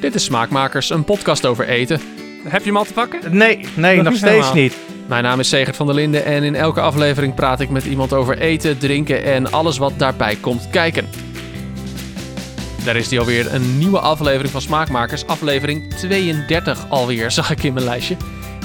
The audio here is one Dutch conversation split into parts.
Dit is Smaakmakers, een podcast over eten. Heb je hem al te pakken? Nee, nee, nog, steeds helemaal. niet. Mijn naam is Segert van der Linden en in elke aflevering praat ik met iemand over eten, drinken en alles wat daarbij komt kijken. Daar is die alweer, een nieuwe aflevering van Smaakmakers, aflevering 32 alweer, zag ik in mijn lijstje.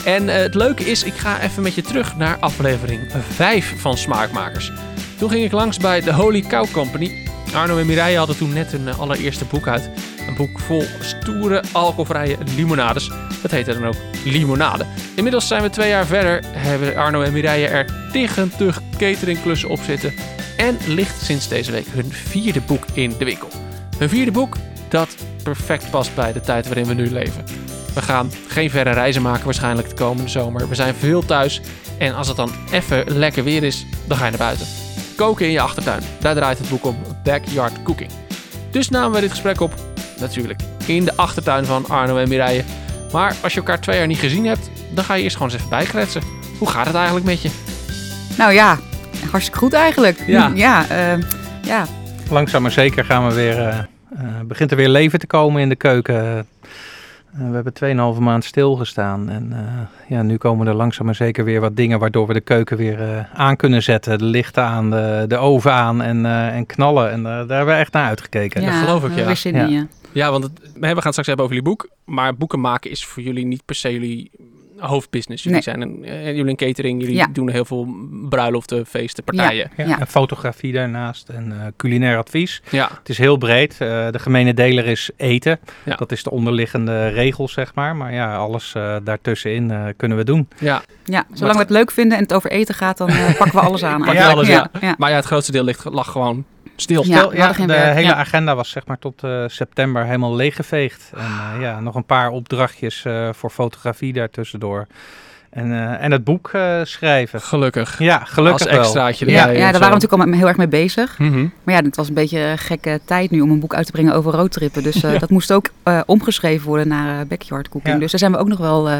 En eh, het leuke is, ik ga even met je terug naar aflevering 5 van Smaakmakers. Toen ging ik langs bij de Holy Cow Company. Arno en Mireille hadden toen net hun eh, allereerste boek uit. Een boek vol stoere, alcoholvrije limonades. Dat heette dan ook Limonade. Inmiddels zijn we twee jaar verder, hebben Arno en Mireille er tig cateringklussen op zitten. En ligt sinds deze week hun vierde boek in de winkel. Hun vierde boek dat perfect past bij de tijd waarin we nu leven. We gaan geen verre reizen maken waarschijnlijk de komende zomer. We zijn veel thuis en als het dan even lekker weer is, dan ga je naar buiten. Koken in je achtertuin, daar draait het boek om, Backyard Cooking. Dus namen we dit gesprek op, natuurlijk, in de achtertuin van Arno en Mireille. Maar als je elkaar twee jaar niet gezien hebt, dan ga je eerst gewoon eens even bijkletsen. Hoe gaat het eigenlijk met je? Nou ja, hartstikke goed eigenlijk. Ja. Ja, eh, ja. Langzaam maar zeker gaan we weer, eh, eh, begint er weer leven te komen in de keuken. Eh, we hebben 2,5 maand stilgestaan. En eh, ja, nu komen er langzaam maar zeker weer wat dingen waardoor we de keuken weer eh, aan kunnen zetten. De lichten aan, de, de oven aan en, eh, en knallen. En eh, daar hebben we echt naar uitgekeken. ja, geloof ik, we ja. weer zin in Ja. je. Ja, want het, we gaan het straks hebben over jullie boek. Maar boeken maken is voor jullie niet per se jullie hoofdbusiness. Jullie Nee. zijn een, eh, jullie een catering, jullie Ja. doen heel veel bruiloften, feesten, partijen. Ja, Ja. En fotografie daarnaast en eh, culinair advies. Ja, Het is heel breed. Eh, de gemene deler is eten. Ja. Dat is de onderliggende regel, zeg maar. Maar ja, alles eh, daartussenin eh, kunnen we doen. ja. Ja, zolang we het leuk vinden en het over eten gaat, dan pakken we alles aan. Alles, ja. ja. Maar ja, het grootste deel ligt, lag gewoon stil. Ja. Hadden geen de werk, hele ja. agenda was zeg maar tot eh, september helemaal leeggeveegd. En eh, ja, nog een paar opdrachtjes eh, voor fotografie daartussendoor. En, eh, en het boek eh, schrijven. Gelukkig. Ja, gelukkig Als extraatje Ja, erbij. ja, daar zo. waren we natuurlijk al heel erg mee bezig. Mhm. Maar ja, het was een beetje een gekke tijd nu om een boek uit te brengen over roadtrippen. Dus eh, dat moest ook eh, omgeschreven worden naar backyard cooking. Ja. Dus daar zijn we ook nog wel eh,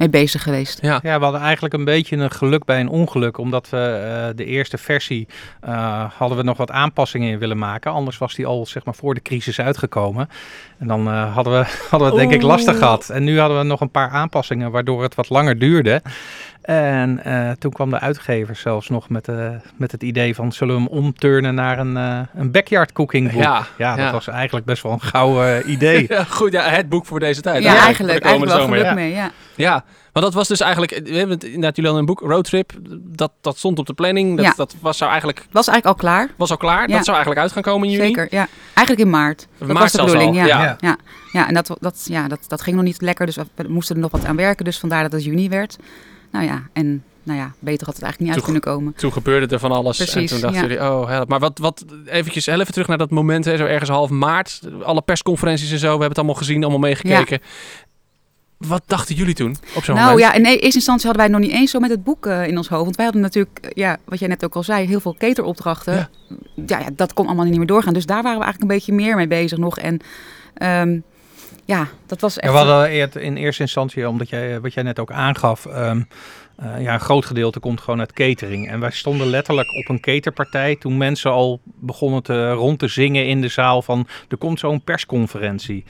mee bezig geweest. Ja. Ja, we hadden eigenlijk een beetje een geluk bij een ongeluk. Omdat we eh, de eerste versie eh, hadden we nog wat aanpassingen in willen maken. Anders was die al zeg maar voor de crisis uitgekomen. En dan eh, hadden we, hadden we het denk ik lastig gehad. En nu hadden we nog een paar aanpassingen waardoor het wat langer duurde. En eh, toen kwam de uitgever zelfs nog met, eh, met het idee van zullen we hem omturnen naar een, eh, een backyard cooking boek. Ja, Ja, dat ja. was eigenlijk best wel een gouden idee. Ja, goed, ja, het boek voor deze tijd. Ja, hè? eigenlijk, eigenlijk wel zomer, geluk ja. mee. Ja. Ja, maar dat was dus eigenlijk, we hebben het inderdaad, jullie hadden een boek, Roadtrip, dat, dat stond op de planning. Dat, Ja. dat was, zou eigenlijk, was eigenlijk al klaar. was al klaar. Ja. Dat zou eigenlijk uit gaan komen in juni. Zeker, ja. Eigenlijk in maart. Dat Maart was de zelfs bedoeling, al, ja. ja. Ja. Ja, en dat, dat, ja, dat, dat ging nog niet lekker, dus we moesten er nog wat aan werken. Dus vandaar dat het juni werd. Nou ja, en nou ja, beter had het eigenlijk niet uit Toen- kunnen komen. Toen gebeurde er van alles. en Precies, toen dachten ja. jullie, oh help. Maar wat, wat eventjes, even terug naar dat moment, hè, zo ergens half maart. Alle persconferenties en zo, we hebben het allemaal gezien, allemaal meegekeken. Wat dachten jullie toen op zo'n Nou moment? ja, in e- eerste instantie hadden wij het nog niet eens zo met het boek eh, in ons hoofd. Want wij hadden natuurlijk, eh, ja, wat jij net ook al zei, heel veel cateropdrachten. Ja. Ja. Ja, dat kon allemaal niet meer doorgaan. Dus daar waren we eigenlijk een beetje meer mee bezig nog. En ehm, ja, dat was Ja, echt... we hadden in eerste instantie, omdat jij, wat jij net ook aangaf, ehm, eh, ja, een groot gedeelte komt gewoon uit catering. En wij stonden letterlijk op een caterpartij toen mensen al begonnen te, rond te zingen in de zaal van er komt zo'n persconferentie.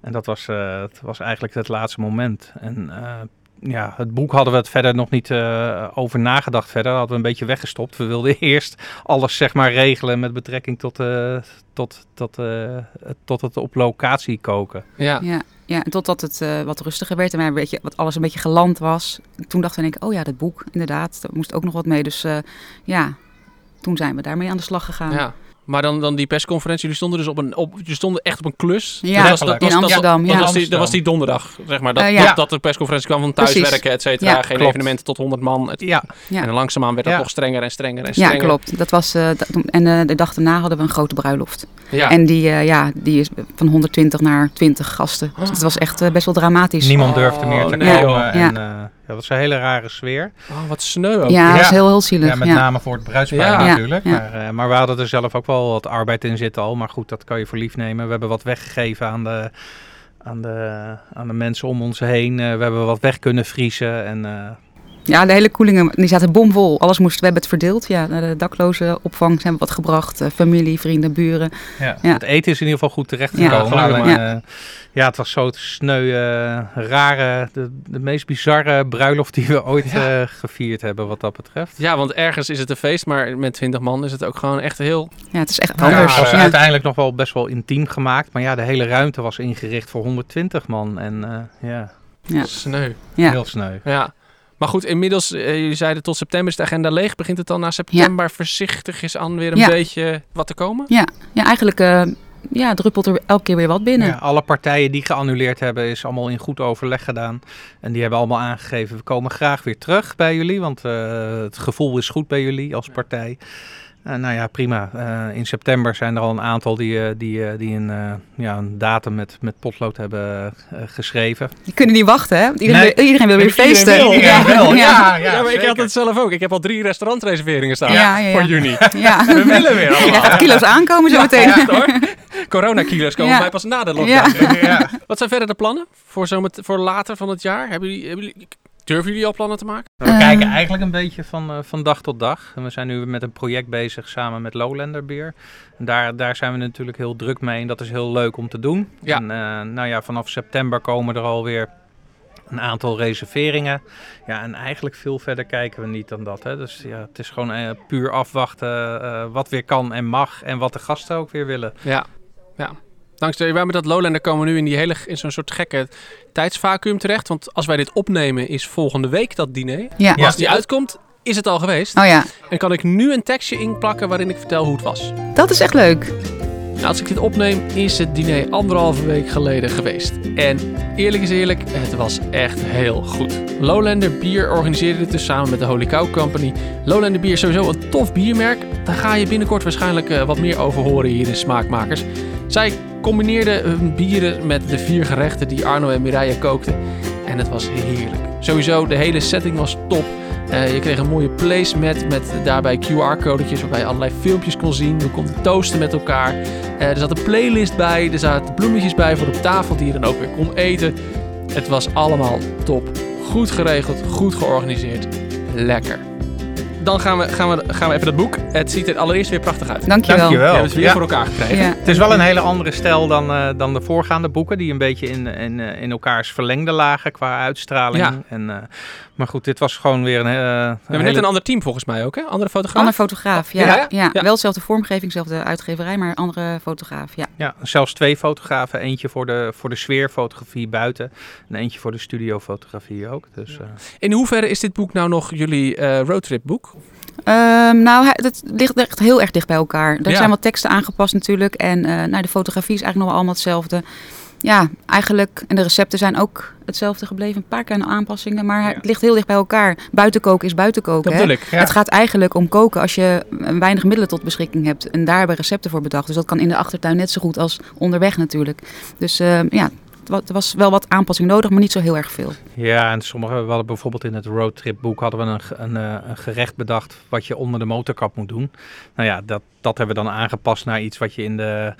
En dat was, eh, het was eigenlijk het laatste moment. En eh, ja, het boek hadden we het verder nog niet eh, over nagedacht verder. Dat hadden we een beetje weggestopt. We wilden eerst alles zeg maar regelen met betrekking tot, eh, tot, tot, eh, tot het op locatie koken. ja. Ja, ja, en totdat het eh, wat rustiger werd en wij een beetje, wat alles een beetje geland was. Toen dachten we, denk ik, oh ja, dat boek, inderdaad, daar moest ook nog wat mee. Dus eh, ja, toen zijn we daarmee aan de slag gegaan. Ja. Maar dan, dan die persconferentie, jullie stonden dus op een, op, jullie stonden echt op een klus. Ja, Dat was- dat was- in dat Amsterdam, Dat ja. was, die, dat was die donderdag, zeg maar. Dat, Eh, ja. dat, dat de persconferentie kwam van thuiswerken, et cetera. Ja, Geen klopt. evenementen tot 100 man. Het- Ja, Ja. En langzaamaan werd Ja. nog strenger en strenger en Ja, strenger. klopt. Dat was, eh, dat- en eh, de dag daarna hadden we een grote bruiloft. Ja. En die, eh, ja, die is van 120 naar 20 gasten. Dus het was echt best wel dramatisch. Niemand Oh, durfde meer te nee, komen. En, eh, ja, dat was een hele rare sfeer. Oh, wat sneu ook. Ja, dat Ja. was heel, heel zielig. Ja, met ja. name voor het bruidspaar Ja. natuurlijk. Ja, ja. Maar, eh, maar we hadden er zelf ook wel wat arbeid in zitten al. Maar goed, dat kan je voor lief nemen. We hebben wat weggegeven aan de, aan de, aan de mensen om ons heen. Eh, we hebben wat weg kunnen vriezen. En eh, Ja, de hele koelingen die zaten bomvol. Alles moest, we hebben het verdeeld. Ja, naar de dakloze opvang hebben we wat gebracht. eh, familie, vrienden, buren. Ja. Ja. Het eten is in ieder geval goed Ja, terechtgekomen. Alleen, maar. eh, ja, het was zo sneu, eh, rare, de, de meest bizarre bruiloft die we ooit Ja. eh, gevierd hebben wat dat betreft. Ja, want ergens is het een feest, maar met 20 man is het ook gewoon echt heel... Ja, het is echt Nou ja, anders. het was Ja, uiteindelijk nog wel best wel intiem gemaakt. Maar ja, de hele ruimte was ingericht voor 120 man. En eh, ja, Ja. Sneu. Ja. heel sneu. Ja. Maar goed, inmiddels, eh, jullie zeiden tot september is de agenda leeg. Begint het dan na september voorzichtig is aan weer een Ja. beetje wat te komen? ja, eigenlijk eh, ja, druppelt er elke keer weer wat binnen. Ja, alle partijen die geannuleerd hebben, is allemaal in goed overleg gedaan. En die hebben allemaal aangegeven, we komen graag weer terug bij jullie. Want eh, het gevoel is goed bij jullie als partij. Eh, nou ja, prima. Eh, in september zijn er al een aantal die, eh, die, eh, die een, eh, ja, een datum met, met potlood hebben geschreven. Die kunnen niet wachten, hè? Iedereen, Nee. wil, iedereen wil weer Iedereen feesten. wil, iedereen wil. Ja, Ja, maar ik had het zelf ook. Ik heb al drie restaurantreserveringen staan Ja, ja, ja. voor juni. Ja. We willen weer Ja, allemaal. gaat kilo's aankomen zo meteen. Coronakilo's komen Ja. bij pas na de lockdown. Ja. ja. Wat zijn verder de plannen voor, zomet- voor later van het jaar? Hebben jullie, hebben jullie, durven jullie al plannen te maken? We Eh. kijken eigenlijk een beetje van, eh, van dag tot dag. En we zijn nu met een project bezig samen met Lowlander Beer. En daar, daar zijn we natuurlijk heel druk mee en dat is heel leuk om te doen. Ja. En eh, nou ja, vanaf september komen er alweer een aantal reserveringen. Ja, en eigenlijk veel verder kijken we niet dan dat. Hè. Dus ja, het is gewoon puur afwachten eh, wat weer kan en mag en wat de gasten ook weer willen. Ja, ja. Dankzij wij met dat Lowlander komen we nu in, die hele, in zo'n soort gekke tijdsvacuum terecht. Want als wij dit opnemen is volgende week dat diner. Ja. Als die uitkomt, is het al geweest. Oh ja, En kan ik nu een tekstje inplakken waarin ik vertel hoe het was. dat is echt leuk. Als ik dit opneem, is het diner anderhalve week geleden geweest. En eerlijk is eerlijk, het was echt heel goed. Lowlander Bier organiseerde dit dus samen met de Holy Cow Company. Lowlander Bier is sowieso een tof biermerk. Daar ga je binnenkort waarschijnlijk eh, wat meer over horen hier in Smaakmakers. Zij combineerden hun bieren met de vier gerechten die Arno en Mireille kookten. En het was heerlijk. Sowieso, de hele setting was top. Eh, je kreeg een mooie placemat met daarbij QR-codetjes waarbij je allerlei filmpjes kon zien. We konden toasten met elkaar. Eh, er zat een playlist bij, er zaten bloemetjes bij voor op tafel die je dan ook weer kon eten. Het was allemaal top. Goed geregeld, goed georganiseerd. Lekker. Dan gaan we, gaan, we, gaan we even dat boek. Het ziet er allereerst weer prachtig uit. Dankjewel. We Dankjewel. hebben het weer Ja. voor elkaar gekregen. Ja. Het is wel een hele andere stijl dan, eh, dan de voorgaande boeken, die een beetje in, in, eh, in elkaars verlengde lagen qua uitstraling. Ja. En, eh, maar goed, dit was gewoon weer een, eh, We een hebben net een ander team volgens mij ook, hè? Andere fotograaf? Ander fotograaf, ja. Ja, Ja, ja? Ja. Wel dezelfde vormgeving, dezelfde uitgeverij, maar andere fotograaf, ja. Ja, zelfs twee fotografen. Eentje voor de, voor de sfeerfotografie buiten en eentje voor de studiofotografie ook. Dus, eh, In hoeverre is dit boek nou nog jullie eh roadtripboek? Ehm, nou, het ligt echt heel erg dicht bij elkaar. Er Ja. zijn wat teksten aangepast natuurlijk. En eh nou, de fotografie is eigenlijk nog wel allemaal hetzelfde. Ja, eigenlijk. En de recepten zijn ook hetzelfde gebleven. Een paar kleine aanpassingen. Maar Ja. het ligt heel dicht bij elkaar. Buiten koken is buiten koken. Dat hè? bedoel ik. Ja. Het gaat eigenlijk om koken als je een weinig middelen tot beschikking hebt. En daar hebben recepten voor bedacht. Dus dat kan in de achtertuin net zo goed als onderweg natuurlijk. Dus eh, ja, er was wel wat aanpassing nodig, maar niet zo heel erg veel. ja, en sommige, we hadden bijvoorbeeld in het roadtripboek hadden we een, eh, een gerecht bedacht wat je onder de motorkap moet doen. Nou ja, dat, dat hebben we dan aangepast naar iets wat je in de,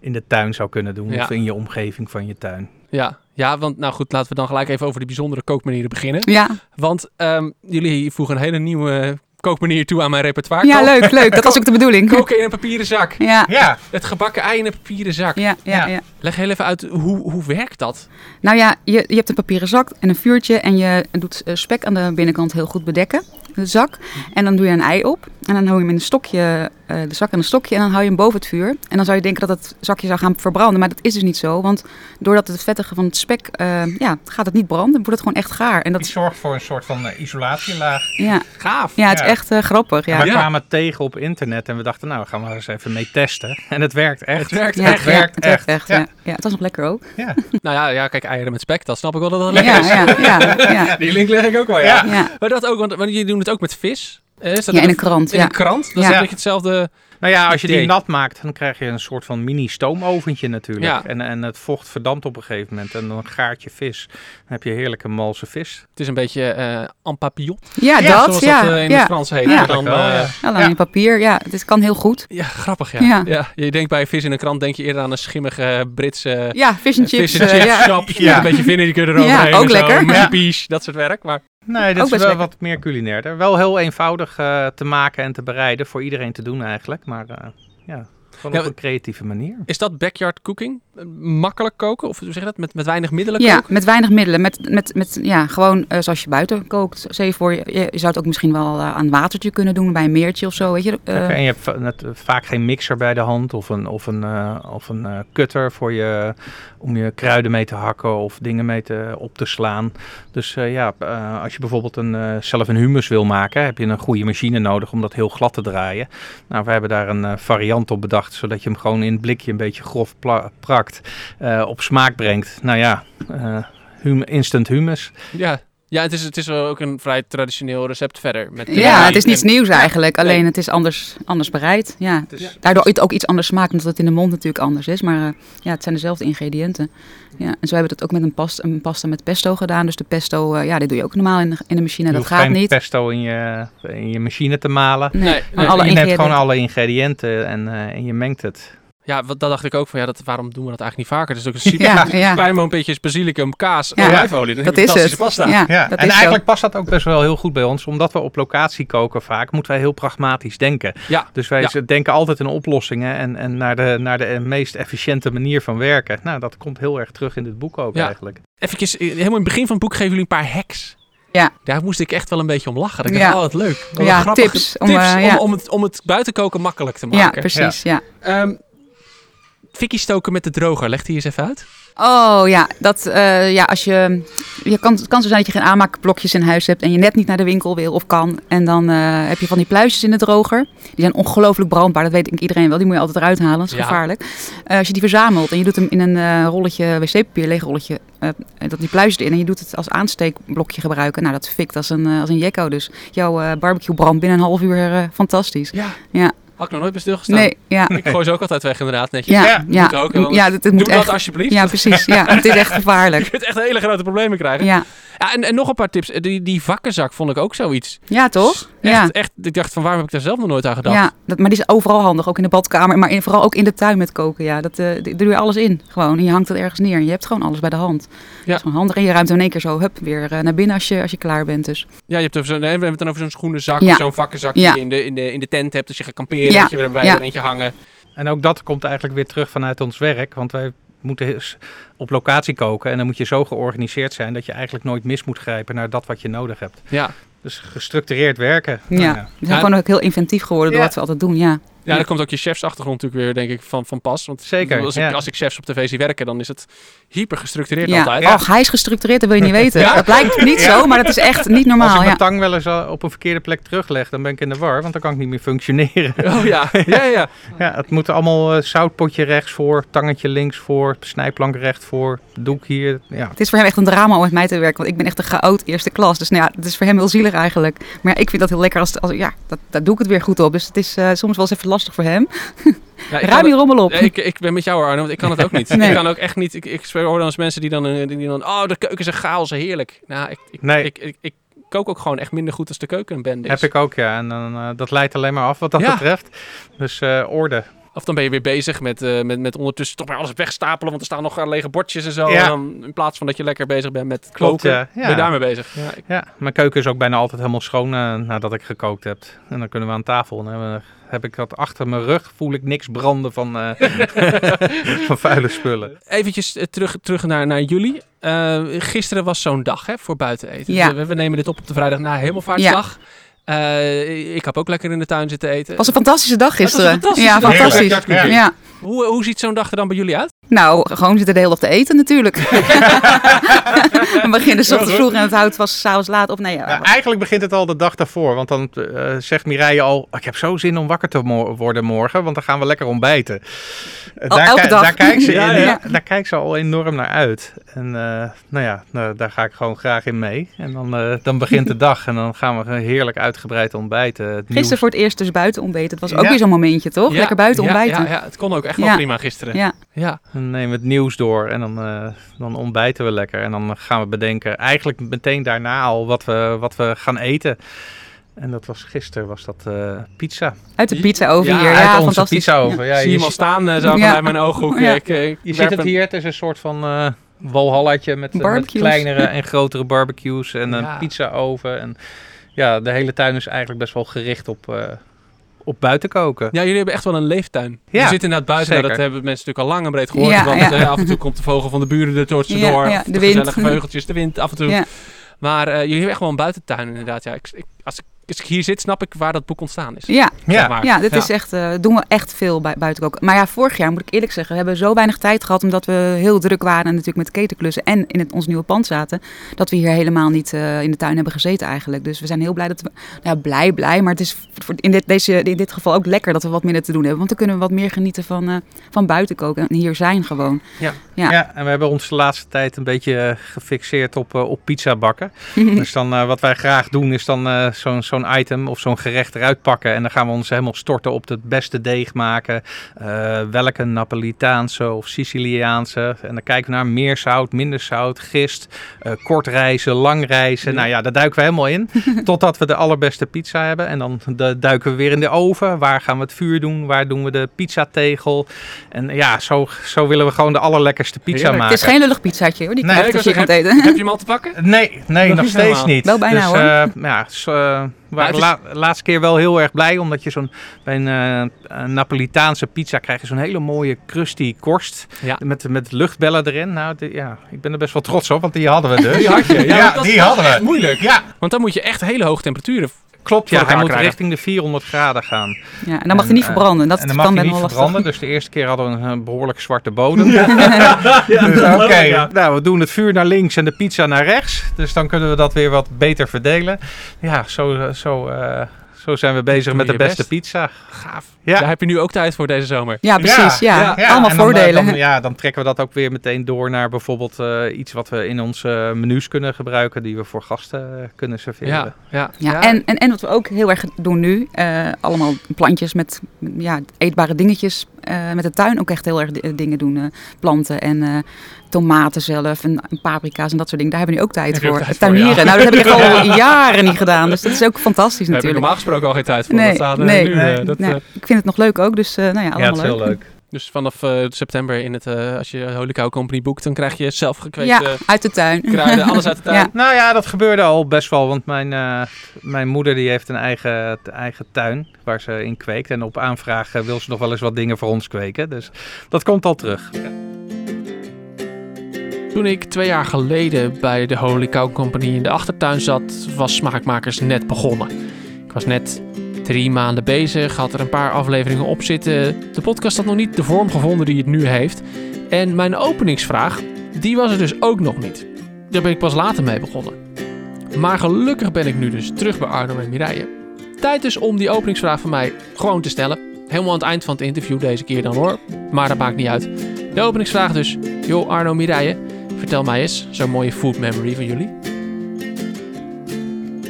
in de tuin zou kunnen doen. Ja. Of in je omgeving van je tuin. Ja. ja, want nou goed, laten we dan gelijk even over die bijzondere kookmanieren beginnen. Ja, Want ehm, jullie voegen een hele nieuwe kookmanier toe aan mijn repertoire. ja Kook- leuk, leuk. Dat was ook de bedoeling. Koken in een papieren zak. Ja, Ja, Het gebakken ei in een papieren zak. ja, ja, Ja. ja. Leg heel even uit, hoe, hoe werkt dat? Nou ja, je, je hebt een papieren zak en een vuurtje en je doet eh, spek aan de binnenkant heel goed bedekken, de zak. En dan doe je een ei op en dan hou je hem in een stokje, eh, de zak aan een stokje en dan hou je hem boven het vuur. En dan zou je denken dat het zakje zou gaan verbranden, maar dat is dus niet zo. Want doordat het vettige van het spek, eh, ja, gaat het niet branden, dan wordt het gewoon echt gaar. En die dat, zorgt voor een soort van eh, isolatielaag. ja, Gaaf. ja, het is echt grappig. Ja. We Ja. kwamen het tegen op internet en we dachten, nou, we gaan we eens even mee testen. En het werkt echt. Het werkt Ja, echt. werkt het werkt echt. echt. Ja. Ja. Ja. het was nog lekker ook. Ja. Nou ja, ja, kijk, eieren met spek, dat snap ik wel dat dat Ja, lekker is. ja, ja, ja, Die link leg ik ook wel, ja. Ja. ja. Maar dat ook, want, want jullie doen het ook met vis. Is dat Ja, in een krant. in Ja. een krant? Dat is Ja. een beetje hetzelfde. Nou ja, als je die nat maakt, dan krijg je een soort van mini stoomoventje natuurlijk. Ja. En, en het vocht verdampt op een gegeven moment. En dan gaart je vis. Dan heb je heerlijke malse vis. Het is een beetje eh en papillon, Ja, Ja, dat. zoals ja, dat eh, in ja. het Frans heet. Ja. Dan, eh, Ja. in papier. Ja, het is, kan heel goed. ja, grappig ja. ja. Ja. Je denkt bij vis in een krant, denk je eerder aan een schimmige Britse Ja, fish and chips. fish and chips een beetje vinegar eroverheen. Ja, ook lekker. peas, dat soort werk. Maar Nee, Ook dat is best wel lekker. wat meer culinairder. Wel heel eenvoudig eh, te maken en te bereiden. Voor iedereen te doen eigenlijk. Maar eh, ja, gewoon Ja, op een creatieve manier. is dat backyard cooking? Eh, Makkelijk koken? Of hoe zeg je dat? Met, met weinig middelen Ja, koken? met weinig middelen. Met, met, met, ja, gewoon eh, zoals je buiten kookt. Je voor, je, je zou het ook misschien wel eh, aan watertje kunnen doen bij een meertje of zo. Weet je? Eh, Oké, en je hebt va- net, vaak geen mixer bij de hand of een, of een, eh, of een eh, cutter voor je, om je kruiden mee te hakken of dingen mee te, op te slaan. Dus eh, ja, eh, als je bijvoorbeeld een, eh, zelf een humus wil maken, heb je een goede machine nodig om dat heel glad te draaien. Nou, we hebben daar een variant op bedacht, zodat je hem gewoon in het blikje een beetje grof prakt, eh, op smaak brengt. Nou ja, eh, instant humus. Ja, ja het, is, het is wel ook een vrij traditioneel recept verder. Met ja, het is niets en- nieuws eigenlijk. Nee. Alleen het is anders, anders bereid. Ja. Dus, Daardoor het ook iets anders smaakt, omdat het in de mond natuurlijk anders is. Maar eh, ja, het zijn dezelfde ingrediënten. Ja, en zo hebben we het ook met een, past, een pasta met pesto gedaan. Dus de pesto, eh, ja, dit doe je ook normaal in de, in de machine. je Dat hoeft gaat geen niet. pesto in je, in je machine te malen. Nee, je neemt ingrediënten. gewoon alle ingrediënten en, eh, en je mengt het. Ja, wat, dat dacht ik ook van, ja, dat, waarom doen we dat eigenlijk niet vaker? Is ook een super Ja, ja. klein momentjes basilicum, kaas, Ja. olijfolie. Dan dat is fantastische het. Pasta. Ja, Ja, dat en is zo. eigenlijk past dat ook best wel heel goed bij ons, omdat we op locatie koken vaak, moeten wij heel pragmatisch denken. Ja, Dus wij Ja. denken altijd in oplossingen en, en naar, de, naar de meest efficiënte manier van werken. Nou, dat komt heel erg terug in dit boek ook Ja. eigenlijk. Even, helemaal in het begin van het boek geven jullie een paar hacks. Ja. Daar moest ik echt wel een beetje om lachen. Ik Ja. dacht, oh, wat leuk. Wat Ja, een tips om, tips eh, om, ja. om, het, om het buitenkoken makkelijk te Ja, maken. precies. Ja. Ehm fikkie stoken met de droger, leg die eens even uit. Oh ja, dat, eh, ja als je, je kan, het kan zo zijn dat je geen aanmaakblokjes in huis hebt en je net niet naar de winkel wil of kan. En dan eh, heb je van die pluisjes in de droger. Die zijn ongelooflijk brandbaar, dat weet ik iedereen wel. Die moet je altijd eruit halen, dat is Ja. gevaarlijk. Eh, als je die verzamelt en je doet hem in een rolletje wc-papier, leeg rolletje, dat die pluisjes erin en je doet het als aansteekblokje gebruiken. Nou, dat fikt als een, als een jekko. Dus jouw barbecue brandt binnen een half uur fantastisch. Ja. Ja. Had ik nog nooit bij stilgestaan. Nee, ja. Ik gooi ze ook altijd weg inderdaad, netjes. Ja, Ja, ja, moet ook, ja, ja, dat, het Doe moet dat alsjeblieft. Ja, precies. Ja, het is echt gevaarlijk. Je kunt echt hele grote problemen krijgen. Ja, Ja, en, en nog een paar tips. Die, die vakkenzak vond ik ook zoiets. ja toch? Echt, Ja. echt, ik dacht van waarom heb ik daar zelf nog nooit aan gedacht? Ja, dat, maar die is overal handig. Ook in de badkamer, maar in, vooral ook in de tuin met koken. Ja, dat, eh, daar doe je alles in. Gewoon. En je hangt het ergens neer. En je hebt gewoon alles bij de hand. Dat is gewoon handig. En je ruimt in één keer zo hup, weer eh, naar binnen als je, als je klaar bent. Dus. Ja, je hebt over zo'n, nee, we hebben het dan over zo'n schoenenzak Ja. of zo'n vakkenzak die Ja. je in de, in, de, in de tent hebt. Dus je gaat kamperen, Ja. dat je er bij Ja. er eentje hangen. En ook dat komt eigenlijk weer terug vanuit ons werk, want wij moeten op locatie koken en dan moet je zo georganiseerd zijn dat je eigenlijk nooit mis moet grijpen naar dat wat je nodig hebt. Ja. Dus gestructureerd werken. Ja, Nou we zijn gewoon ook heel inventief geworden door Ja. wat we altijd doen. Ja, Ja, daar komt ook je chefsachtergrond natuurlijk weer, denk ik, van, van pas. Want Zeker, Als ik, ja. als ik chefs op tv zie werken, dan is het hyper gestructureerd ja. altijd. Och, hij is gestructureerd, dat wil je niet weten. Ja. Dat lijkt niet Ja. zo, maar dat is echt niet Als normaal. ik Ja. mijn tang wel eens al op een verkeerde plek terugleg, dan ben ik in de war, want dan kan ik niet meer functioneren. Oh ja, ja, ja. Ja, het moet allemaal eh, zoutpotje rechts voor, tangetje links voor, snijplank recht voor, doek hier. Ja. Het is voor hem echt een drama om met mij te werken, want ik ben echt een chaot eerste klas. Dus nou ja, het is voor hem heel zielig eigenlijk. Maar ja, ik vind dat heel lekker als, als ja, dat, daar doe ik het weer goed op. Dus het is eh, soms wel eens even lastig voor hem. ja Ruim die rommel op. Ik, ik ben met jou Arno, want ik kan het ook niet. Nee. Ik kan ook echt niet. Ik, ik hoor dan eens mensen die dan, eh, die dan, oh de keuken is een chaos, heerlijk. Nou, ik, ik, Nee. ik, ik, ik kook ook gewoon echt minder goed als de keuken een bende is. Heb ik ook, ja. En dan, eh, dat leidt alleen maar af wat dat Ja. betreft. Dus eh, orde. Of dan ben je weer bezig met, eh, met, met ondertussen toch maar alles wegstapelen, want er staan nog lege bordjes en zo. Ja. En dan, in plaats van dat je lekker bezig bent met Klopt, koken, ja. ben je daarmee bezig. Ja, ik- Ja, mijn keuken is ook bijna altijd helemaal schoon nadat ik gekookt heb. En dan kunnen we aan tafel. En dan hebben we- heb ik dat achter mijn rug, voel ik niks branden van, eh, van vuile spullen. Eventjes eh, terug, terug naar, naar jullie. Eh, gisteren was zo'n dag hè, voor buiten eten. Ja. We, we nemen dit op op de vrijdag na Hemelvaartsdag. Eh, ik heb ook lekker in de tuin zitten eten. Het was een fantastische dag gisteren. fantastische ja, dag. fantastisch. Ja. Ja. Hoe, hoe ziet zo'n dag er dan bij jullie uit? Nou, gewoon zitten de hele dag te eten natuurlijk. we beginnen s ochtends vroeg en het houdt was s'avonds laat op. Nee, ja, Ja, eigenlijk begint het al de dag daarvoor. Want dan eh, zegt Mireille al, ik heb zo zin om wakker te mo- worden morgen. Want dan gaan we lekker ontbijten. Oh, elke dag. Daar kijkt ze, Ja, in- ja. daar kijkt ze al enorm naar uit. En eh, nou ja, nou, daar ga ik gewoon graag in mee. En dan, eh, dan begint de dag en dan gaan we heerlijk uitgebreid ontbijten. Het Gisteren nieuws- voor het eerst dus buiten ontbeten. Het was ook Ja. weer zo'n momentje, toch? Ja, Lekker buiten ja, ontbijten. Ja, ja, het kon ook echt wel Ja. prima gisteren. Ja. Dan nemen we het nieuws door en dan, eh, dan ontbijten we lekker. En dan gaan we bedenken, eigenlijk meteen daarna al, wat we, wat we gaan eten. En dat was gisteren, was dat eh, pizza. Uit de pizza over Ja, hier. uit Ja, Uit onze fantastisch. pizza over. Ja, Zie je hem al staan eh, zo Ja. bij mijn ooghoek. Ja. Ik, ik Je ziet het hier, het is een soort van eh walhallatje met, met kleinere en grotere barbecues en een pizza oven. En ja, de hele tuin is eigenlijk best wel gericht op, eh, op buiten koken. Ja, jullie hebben echt wel een leeftuin. Ja, je zit inderdaad buiten, nou, dat hebben mensen natuurlijk al lang en breed gehoord. Ja, want ja. eh, af en toe komt de vogel van de buren er door, Ja, door ja, de de, wind. gezellige veugeltjes, de wind af en toe. Ja. Maar eh, jullie hebben echt wel een buitentuin inderdaad. Ja, ik, ik- als, ik, als ik hier zit, snap ik waar dat boek ontstaan is. Ja, Ja, ja, dit Ja. is echt, eh, doen we echt veel bij, buiten koken. Maar ja, vorig jaar moet ik eerlijk zeggen, we hebben zo weinig tijd gehad omdat we heel druk waren en natuurlijk met ketenklussen en in het, ons nieuwe pand zaten, dat we hier helemaal niet eh, in de tuin hebben gezeten eigenlijk. Dus we zijn heel blij dat we, ja, blij, blij, maar het is voor, in, dit, deze, in dit geval ook lekker dat we wat minder te doen hebben, want dan kunnen we wat meer genieten van, eh, van buiten koken en hier zijn gewoon. Ja. Ja. Ja. en we hebben ons de laatste tijd een beetje gefixeerd op, eh, op pizza bakken. Dus dan eh, wat wij graag doen is dan eh, zo'n zo'n item of zo'n gerecht eruit pakken. En dan gaan we ons helemaal storten op het beste deeg maken. Eh, welke Napolitaanse of Siciliaanse. En dan kijken we naar meer zout, minder zout, gist, eh, kort reizen, lang reizen. Ja. Nou ja, daar duiken we helemaal in. totdat we de allerbeste pizza hebben. En dan de, duiken we weer in de oven. Waar gaan we het vuur doen? Waar doen we de pizzategel? En ja, zo, zo willen we gewoon de allerlekkerste pizza Heerlijk. maken. Het is geen lullig pizzaatje hoor, die Nee, je eten. Heb je hem al te pakken? Nee, nee Nog steeds helemaal. niet. Wel bijna, dus, hoor. eh, ja, so, Maar waren la- laatste keer wel heel erg blij, omdat je zo'n bij een, eh, een Napolitaanse pizza krijg je zo'n hele mooie crusty korst Ja. met, met luchtbellen erin. Nou, ja, ik ben er best wel trots op, want die hadden we dus. Die had je. Ja, Ja, die hadden we. moeilijk. Ja, Want dan moet je echt hele hoge temperaturen. Klopt. Ja, hij moet krijgen. richting de 400 graden gaan. Ja, en dan mag hij niet En, eh, verbranden. Dat en dan mag best niet verbranden. Dus de eerste keer hadden we een, eh, behoorlijk zwarte bodem. Dus, Oké, nou we doen het vuur naar links en de pizza naar rechts. Dus dan kunnen we dat weer wat beter verdelen. Ja, zo, zo, eh, zo zijn we bezig met de beste best. pizza. Gaaf. Ja. Daar heb je nu ook tijd voor deze zomer. Ja, precies. Ja, Ja, allemaal en dan, eh, voordelen. Dan, ja, dan trekken we dat ook weer meteen door naar bijvoorbeeld eh, iets wat we in onze menus kunnen gebruiken. Die we voor gasten eh, kunnen serveren. Ja, ja. Ja, En, en, en wat we ook heel erg doen nu, eh, allemaal plantjes met ja, eetbare dingetjes. eh, met de tuin ook echt heel erg di- dingen doen. eh, planten en eh, tomaten zelf en, en paprika's en dat soort dingen. Daar hebben we nu ook tijd voor. tijd voor, Tuinieren. ja. Nou, dat heb ik al jaren niet gedaan. Dus dat is ook fantastisch Daar heb ik natuurlijk. normaal gesproken al geen tijd voor. Nee, dat staat, nee, nu, nee, eh, dat, Nee, eh, ik vind het nog leuk ook, dus eh, nou ja, allemaal Ja, het is heel leuk. leuk. dus vanaf eh, september, in het, eh, als je Holy Cow Company boekt, dan krijg je zelf Ja, gekweekte uit de tuin. kruiden, alles uit de tuin. Ja. Nou ja, dat gebeurde al best wel. Want mijn, eh, mijn moeder die heeft een eigen, eigen tuin waar ze in kweekt. En op aanvraag wil ze nog wel eens wat dingen voor ons kweken. Dus dat komt al terug. Toen ik twee jaar geleden bij de Holy Cow Company in de achtertuin zat, was Smaakmakers net begonnen. Ik was net drie maanden bezig, had er een paar afleveringen op zitten. De podcast had nog niet de vorm gevonden die het nu heeft. En mijn openingsvraag, die was er dus ook nog niet. Daar ben ik pas later mee begonnen. Maar gelukkig ben ik nu dus terug bij Arno en Mireille. Tijd dus om die openingsvraag van mij gewoon te stellen. Helemaal aan het eind van het interview deze keer dan hoor. Maar dat maakt niet uit. De openingsvraag dus. Joh Arno, Mireille. Vertel mij eens, zo'n mooie food memory van jullie.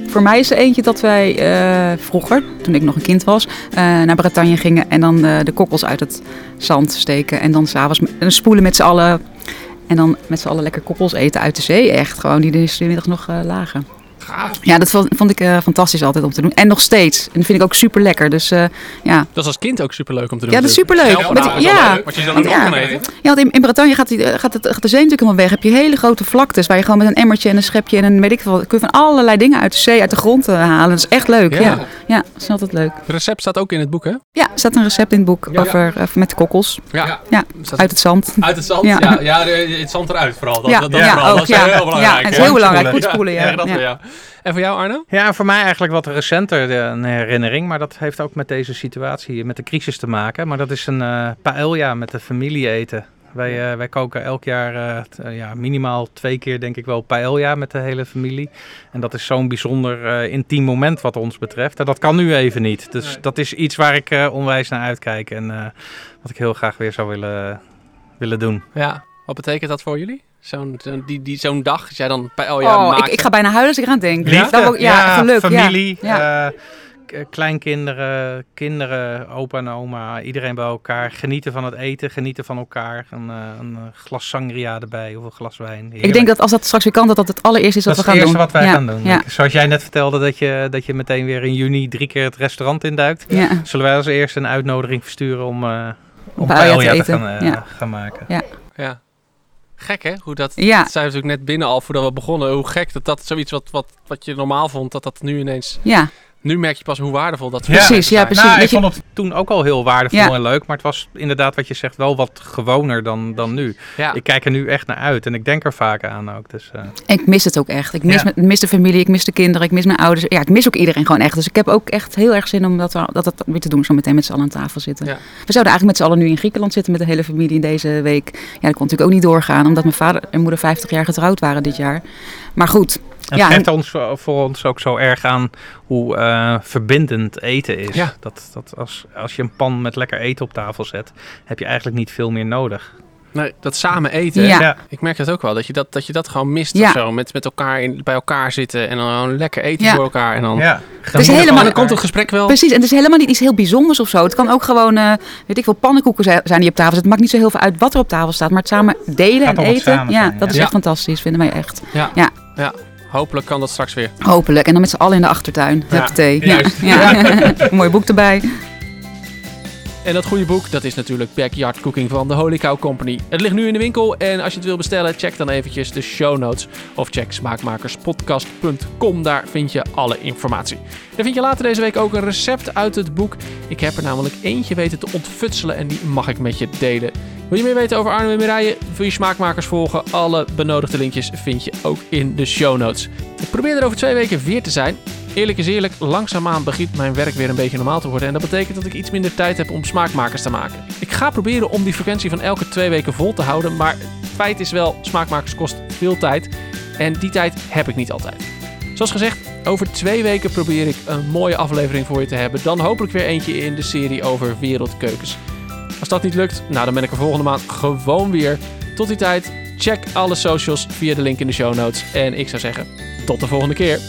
Voor mij is er eentje dat wij eh, vroeger, toen ik nog een kind was, eh, naar Bretagne gingen en dan eh, de kokkels uit het zand steken. En dan s'avonds spoelen met z'n allen. En dan met z'n allen lekker kokkels eten uit de zee. Echt gewoon, die de middag nog lagen. Gaaf. Ja, dat vond, ik eh, fantastisch altijd om te doen. En nog steeds. En dat vind ik ook super lekker. Dus eh, ja. Dat is als kind ook superleuk om te doen. Ja, dat is is wel ja. leuk, Want je dan niet Ja. eten. Ja, want in, in Bretagne gaat, die, eh, gaat, het, gaat de zee natuurlijk helemaal weg. Heb je hele grote vlaktes waar je gewoon met een emmertje en een schepje en een weet ik veel. wat- Kun je van allerlei dingen uit de zee, uit de grond halen. Dat is echt leuk. Ja. Ja, ja. dat is altijd leuk. Het recept staat ook in het boek, hè? Ja, er staat een recept in het boek Ja. over, met de kokkels Ja. Ja, Staat uit het zand. uit het zand? Ja. Ja, ja, het zand eruit vooral. Dat, ja, dat, dat ja, vooral. ook. dat is ja. heel belangrijk. Ja, het is hè? heel belangrijk. Goed Goed spoelen, ja. En voor jou, Arno? Ja, voor mij eigenlijk wat recenter eh, een herinnering. Maar dat heeft ook met deze situatie, met de crisis te maken. Maar dat is een eh paella met de familie eten. Wij, eh, wij koken elk jaar eh, t- eh, ja, minimaal twee keer, denk ik wel, paella met de hele familie. En dat is zo'n bijzonder eh, intiem moment wat ons betreft. En dat kan nu even niet. Dus Nee. dat is iets waar ik eh, onwijs naar uitkijk. En eh, wat ik heel graag weer zou willen, willen doen. Ja. Wat betekent dat voor jullie? Zo'n die, die, zo'n dag, als jij dan bij oh ja, oh, ik, ik ga bijna huilen als ik eraan denk. Liefde, Dat ook- ja, geluk. familie, Ja. eh, kleinkinderen, kinderen, opa en oma, iedereen bij elkaar. Genieten van het eten, genieten van elkaar. Een, eh, een eh, glas sangria erbij of een glas wijn. Ik denk dat als dat straks weer kan, dat dat het allereerste is dat wat is we het gaan eerste doen. wat wij ja. gaan doen. Ja. Zoals jij net vertelde dat je, dat je meteen weer in juni drie keer het restaurant induikt. Ja. Zullen wij als eerste een uitnodiging versturen om, eh om Paella te te, eten. gaan, Ja. gaan maken. Ja. Gek hè? Hoe dat, Ja. dat we natuurlijk net binnen al voordat we begonnen. Hoe gek dat dat zoiets wat, wat, wat je normaal vond, dat dat nu ineens... ja, Nu merk je pas hoe waardevol dat Precies, ja, precies. Nou, dat ik je- vond het toen ook al heel waardevol Ja. en leuk. Maar het was inderdaad wat je zegt wel wat gewoner dan, dan nu. Ja. Ik kijk er nu echt naar uit en ik denk er vaak aan ook. Dus, eh, ik mis het ook echt. Ik mis, Ja. de familie, ik mis de kinderen, ik mis mijn ouders. Ja, ik mis ook iedereen gewoon echt. Dus ik heb ook echt heel erg zin om dat, dat, dat weer te doen. Zo meteen met z'n allen aan tafel zitten. Ja. We zouden eigenlijk met z'n allen nu in Griekenland zitten met de hele familie in deze week. Ja, dat kon natuurlijk ook niet doorgaan, omdat mijn vader en moeder 50 jaar getrouwd waren dit jaar. Maar goed, het Ja, geeft ons voor, ons ook zo erg aan hoe eh, verbindend eten is. Ja. Dat, dat als, als je een pan met lekker eten op tafel zet, heb je eigenlijk niet veel meer nodig. Nee, dat samen eten. Ja. Ik merk dat ook wel, dat je dat, dat, je dat gewoon mist Ja. of zo. Met, met elkaar in, bij elkaar zitten en dan gewoon lekker eten Ja. voor elkaar. En dan, Ja, is helemaal- dan komt het gesprek wel. precies. En het is helemaal niet iets heel bijzonders of zo. Het kan ook gewoon, eh, weet ik veel, pannenkoeken zijn die op tafel zitten. Het maakt niet zo heel veel uit wat er op tafel staat. Maar het samen delen en het eten, samen ja, zijn, dat is Ja. echt fantastisch, vinden wij echt. Ja. Ja. Hopelijk kan dat straks weer. Hopelijk. En dan met z'n allen in de achtertuin. Ja, Huppatee. Ja, ja. Mooi boek erbij. En dat goede boek, dat is natuurlijk Backyard Cooking van de Holy Cow Company. Het ligt nu in de winkel en als je het wil bestellen, check dan eventjes de show notes. Of check smaakmakerspodcast.com, daar vind je alle informatie. Dan vind je later deze week ook een recept uit het boek. Ik heb er namelijk eentje weten te ontfutselen en die mag ik met je delen. Wil je meer weten over Arno en Mireille? Wil je smaakmakers volgen? Alle benodigde linkjes vind je ook in de show notes. Ik probeer er over twee weken weer te zijn. Eerlijk is eerlijk, langzaamaan begint mijn werk weer een beetje normaal te worden. En dat betekent dat ik iets minder tijd heb om smaakmakers te maken. Ik ga proberen om die frequentie van elke twee weken vol te houden. Maar het feit is wel, smaakmakers kost veel tijd. En die tijd heb ik niet altijd. Zoals gezegd, over twee weken probeer ik een mooie aflevering voor je te hebben. Dan hopelijk weer eentje in de serie over wereldkeukens. Als dat niet lukt, nou dan ben ik er volgende maand gewoon weer. Tot die tijd, check alle socials via de link in de show notes. En ik zou zeggen, tot de volgende keer.